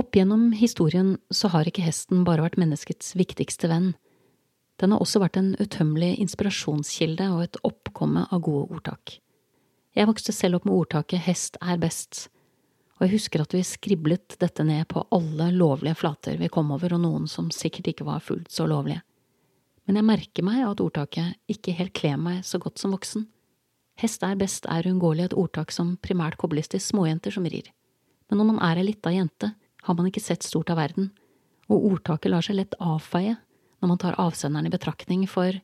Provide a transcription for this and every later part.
Opp gjennom historien så har ikke hesten bare vært menneskets viktigste venn. Den har også vært en utømmelig inspirasjonskilde og et oppkomme av gode ordtak. Jeg vokste selv opp med ordtaket hest er best, og jeg husker at vi skriblet dette ned på alle lovlige flater vi kom over, og noen som sikkert ikke var fullt så lovlige. Men jeg merker meg at ordtaket ikke helt kler meg så godt som voksen. Hest er best er uunngåelig et ordtak som primært kobles til småjenter som rir. Men når man er ei lita jente, har man ikke sett stort av verden, og ordtaket lar seg lett avfeie når man tar avsenderen i betraktning, for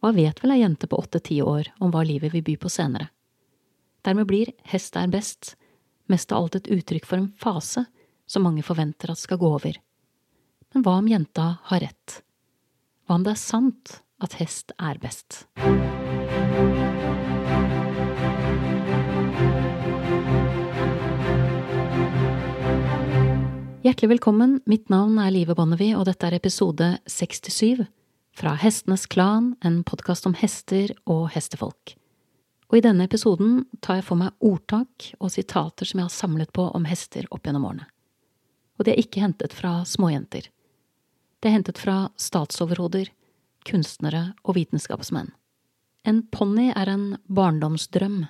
hva vet vel ei jente på åtte–ti år om hva livet vil by på senere? Dermed blir hest er best mest av alt et uttrykk for en fase som mange forventer at skal gå over. Men hva om jenta har rett? Hva om det er sant at hest er best? Hjertelig velkommen, mitt navn er Live Bonnevie, og dette er episode 67 fra Hestenes Klan, en podkast om hester og hestefolk. Og i denne episoden tar jeg for meg ordtak og sitater som jeg har samlet på om hester opp gjennom årene. Og det er ikke hentet fra småjenter. Det er hentet fra statsoverhoder, kunstnere og vitenskapsmenn. En ponni er en barndomsdrøm.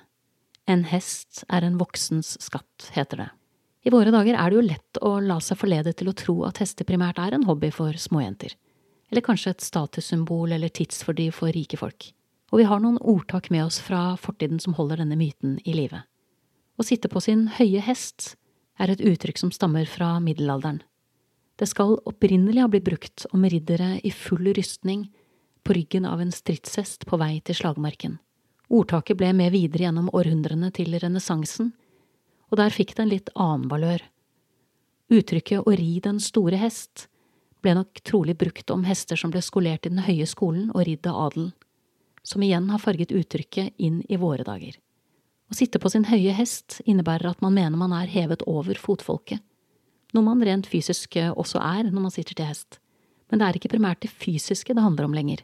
En hest er en voksens skatt, heter det. I våre dager er det jo lett å la seg forlede til å tro at hester primært er en hobby for småjenter, eller kanskje et statussymbol eller tidsfordriv for rike folk. Og vi har noen ordtak med oss fra fortiden som holder denne myten i live. Å sitte på sin høye hest er et uttrykk som stammer fra middelalderen. Det skal opprinnelig ha blitt brukt om riddere i full rustning på ryggen av en stridshest på vei til slagmarken. Ordtaket ble med videre gjennom århundrene til renessansen, og der fikk det en litt annen valør. Uttrykket å ri den store hest ble nok trolig brukt om hester som ble skolert i den høye skolen og ridd av adelen, som igjen har farget uttrykket inn i våre dager. Å sitte på sin høye hest innebærer at man mener man er hevet over fotfolket, noe man rent fysisk også er når man sitter til hest, men det er ikke primært det fysiske det handler om lenger,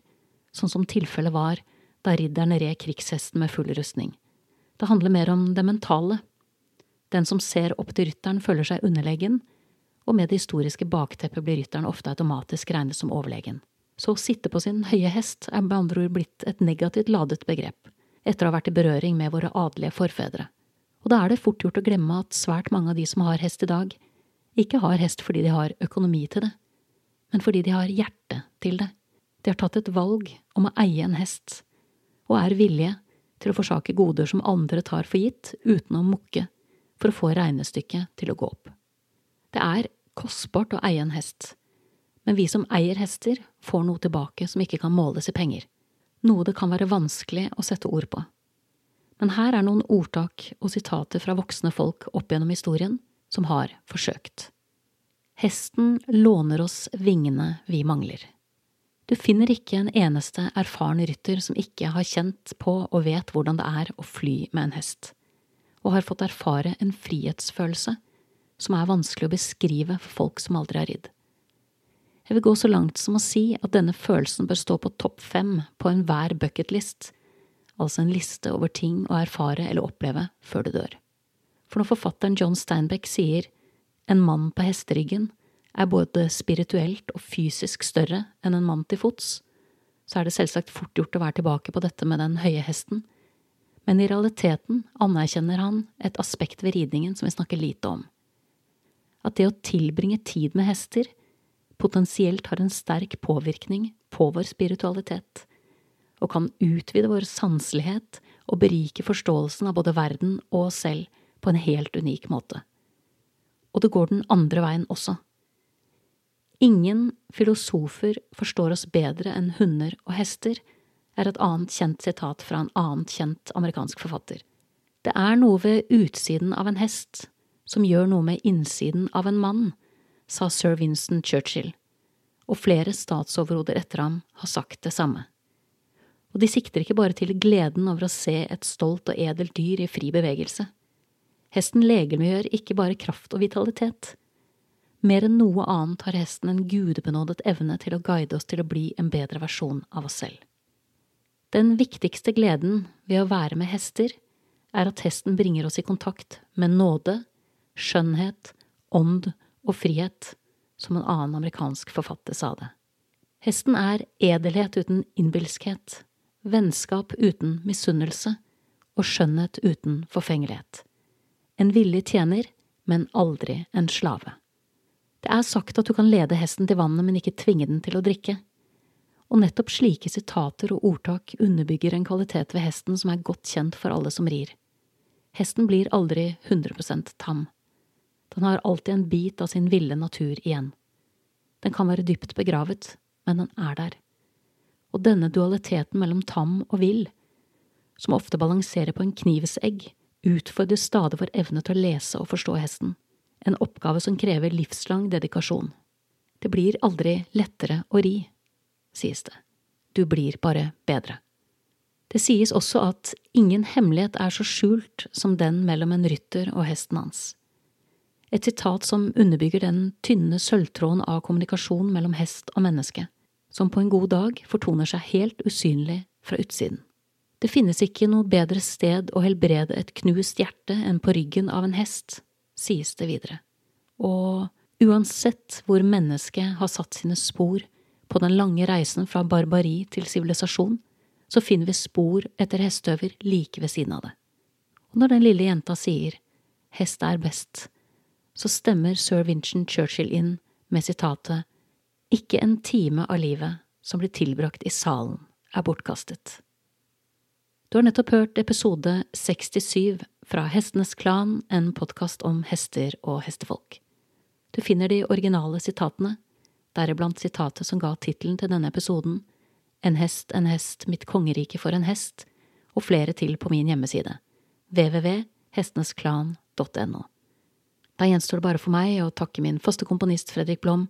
sånn som tilfellet var da ridderne red krigshesten med full rustning. Det handler mer om det mentale, den som ser opp til rytteren, føler seg underlegen, og med det historiske bakteppet blir rytteren ofte automatisk regnet som overlegen. Så å sitte på sin høye hest er med andre ord blitt et negativt ladet begrep, etter å ha vært i berøring med våre adelige forfedre. Og da er det fort gjort å glemme at svært mange av de som har hest i dag, ikke har hest fordi de har økonomi til det, men fordi de har hjerte til det. De har tatt et valg om å eie en hest, og er villige til å forsake goder som andre tar for gitt, uten å mukke for å få regnestykket til å gå opp. Det er kostbart å eie en hest, men vi som eier hester, får noe tilbake som ikke kan måles i penger, noe det kan være vanskelig å sette ord på. Men her er noen ordtak og sitater fra voksne folk opp gjennom historien som har forsøkt. Hesten låner oss vingene vi mangler. Du finner ikke en eneste erfaren rytter som ikke har kjent på og vet hvordan det er å fly med en hest og har fått erfare en frihetsfølelse som er vanskelig å beskrive for folk som aldri har ridd. Jeg vil gå så langt som å si at denne følelsen bør stå på topp fem på enhver bucketlist, altså en liste over ting å erfare eller oppleve før du dør. For når forfatteren John Steinbeck sier en mann på hesteryggen er både spirituelt og fysisk større enn en mann til fots, så er det selvsagt fort gjort å være tilbake på dette med den høye hesten, men i realiteten anerkjenner han et aspekt ved ridningen som vi snakker lite om. At det å tilbringe tid med hester potensielt har en sterk påvirkning på vår spiritualitet, og kan utvide vår sanselighet og berike forståelsen av både verden og oss selv på en helt unik måte. Og det går den andre veien også. Ingen filosofer forstår oss bedre enn hunder og hester, er et annet kjent sitat fra en annet kjent amerikansk forfatter. Det er noe ved utsiden av en hest som gjør noe med innsiden av en mann, sa sir Winston Churchill, og flere statsoverhoder etter ham har sagt det samme. Og de sikter ikke bare til gleden over å se et stolt og edelt dyr i fri bevegelse. Hesten legemliggjør ikke bare kraft og vitalitet. Mer enn noe annet har hesten en gudebenådet evne til å guide oss til å bli en bedre versjon av oss selv. Den viktigste gleden ved å være med hester er at hesten bringer oss i kontakt med nåde, skjønnhet, ånd og frihet, som en annen amerikansk forfatter sa det. Hesten er edelhet uten innbilskhet, vennskap uten misunnelse og skjønnhet uten forfengelighet. En villig tjener, men aldri en slave. Det er sagt at du kan lede hesten til vannet, men ikke tvinge den til å drikke. Og nettopp slike sitater og ordtak underbygger en kvalitet ved hesten som er godt kjent for alle som rir. Hesten blir aldri 100% tam. Den har alltid en bit av sin ville natur igjen. Den kan være dypt begravet, men den er der. Og denne dualiteten mellom tam og vill, som ofte balanserer på en knivsegg, utfordrer stadig vår evne til å lese og forstå hesten en oppgave som krever livslang dedikasjon. Det blir aldri lettere å ri, sies det. Du blir bare bedre. Det sies også at ingen hemmelighet er så skjult som den mellom en rytter og hesten hans. Et sitat som underbygger den tynne sølvtråden av kommunikasjon mellom hest og menneske, som på en god dag fortoner seg helt usynlig fra utsiden. Det finnes ikke noe bedre sted å helbrede et knust hjerte enn på ryggen av en hest, sies det videre. Og uansett hvor mennesket har satt sine spor på den lange reisen fra barbari til sivilisasjon, så finner vi spor etter hestøver like ved siden av det. Og når den lille jenta sier hest er best, så stemmer sir Vincent Churchill inn med sitatet Ikke en time av livet som blir tilbrakt i salen, er bortkastet. Du har nettopp hørt episode 67 fra Hestenes Klan, en podkast om hester og hestefolk. Du finner de originale sitatene, deriblant sitatet som ga tittelen til denne episoden, En hest, en hest, mitt kongerike for en hest, og flere til på min hjemmeside, www.hestenesklan.no. Da gjenstår det bare for meg å takke min faste komponist Fredrik Blom,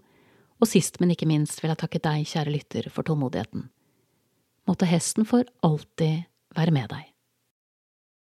og sist, men ikke minst vil jeg takke deg, kjære lytter, for tålmodigheten. Måtte hesten for alltid være med deg.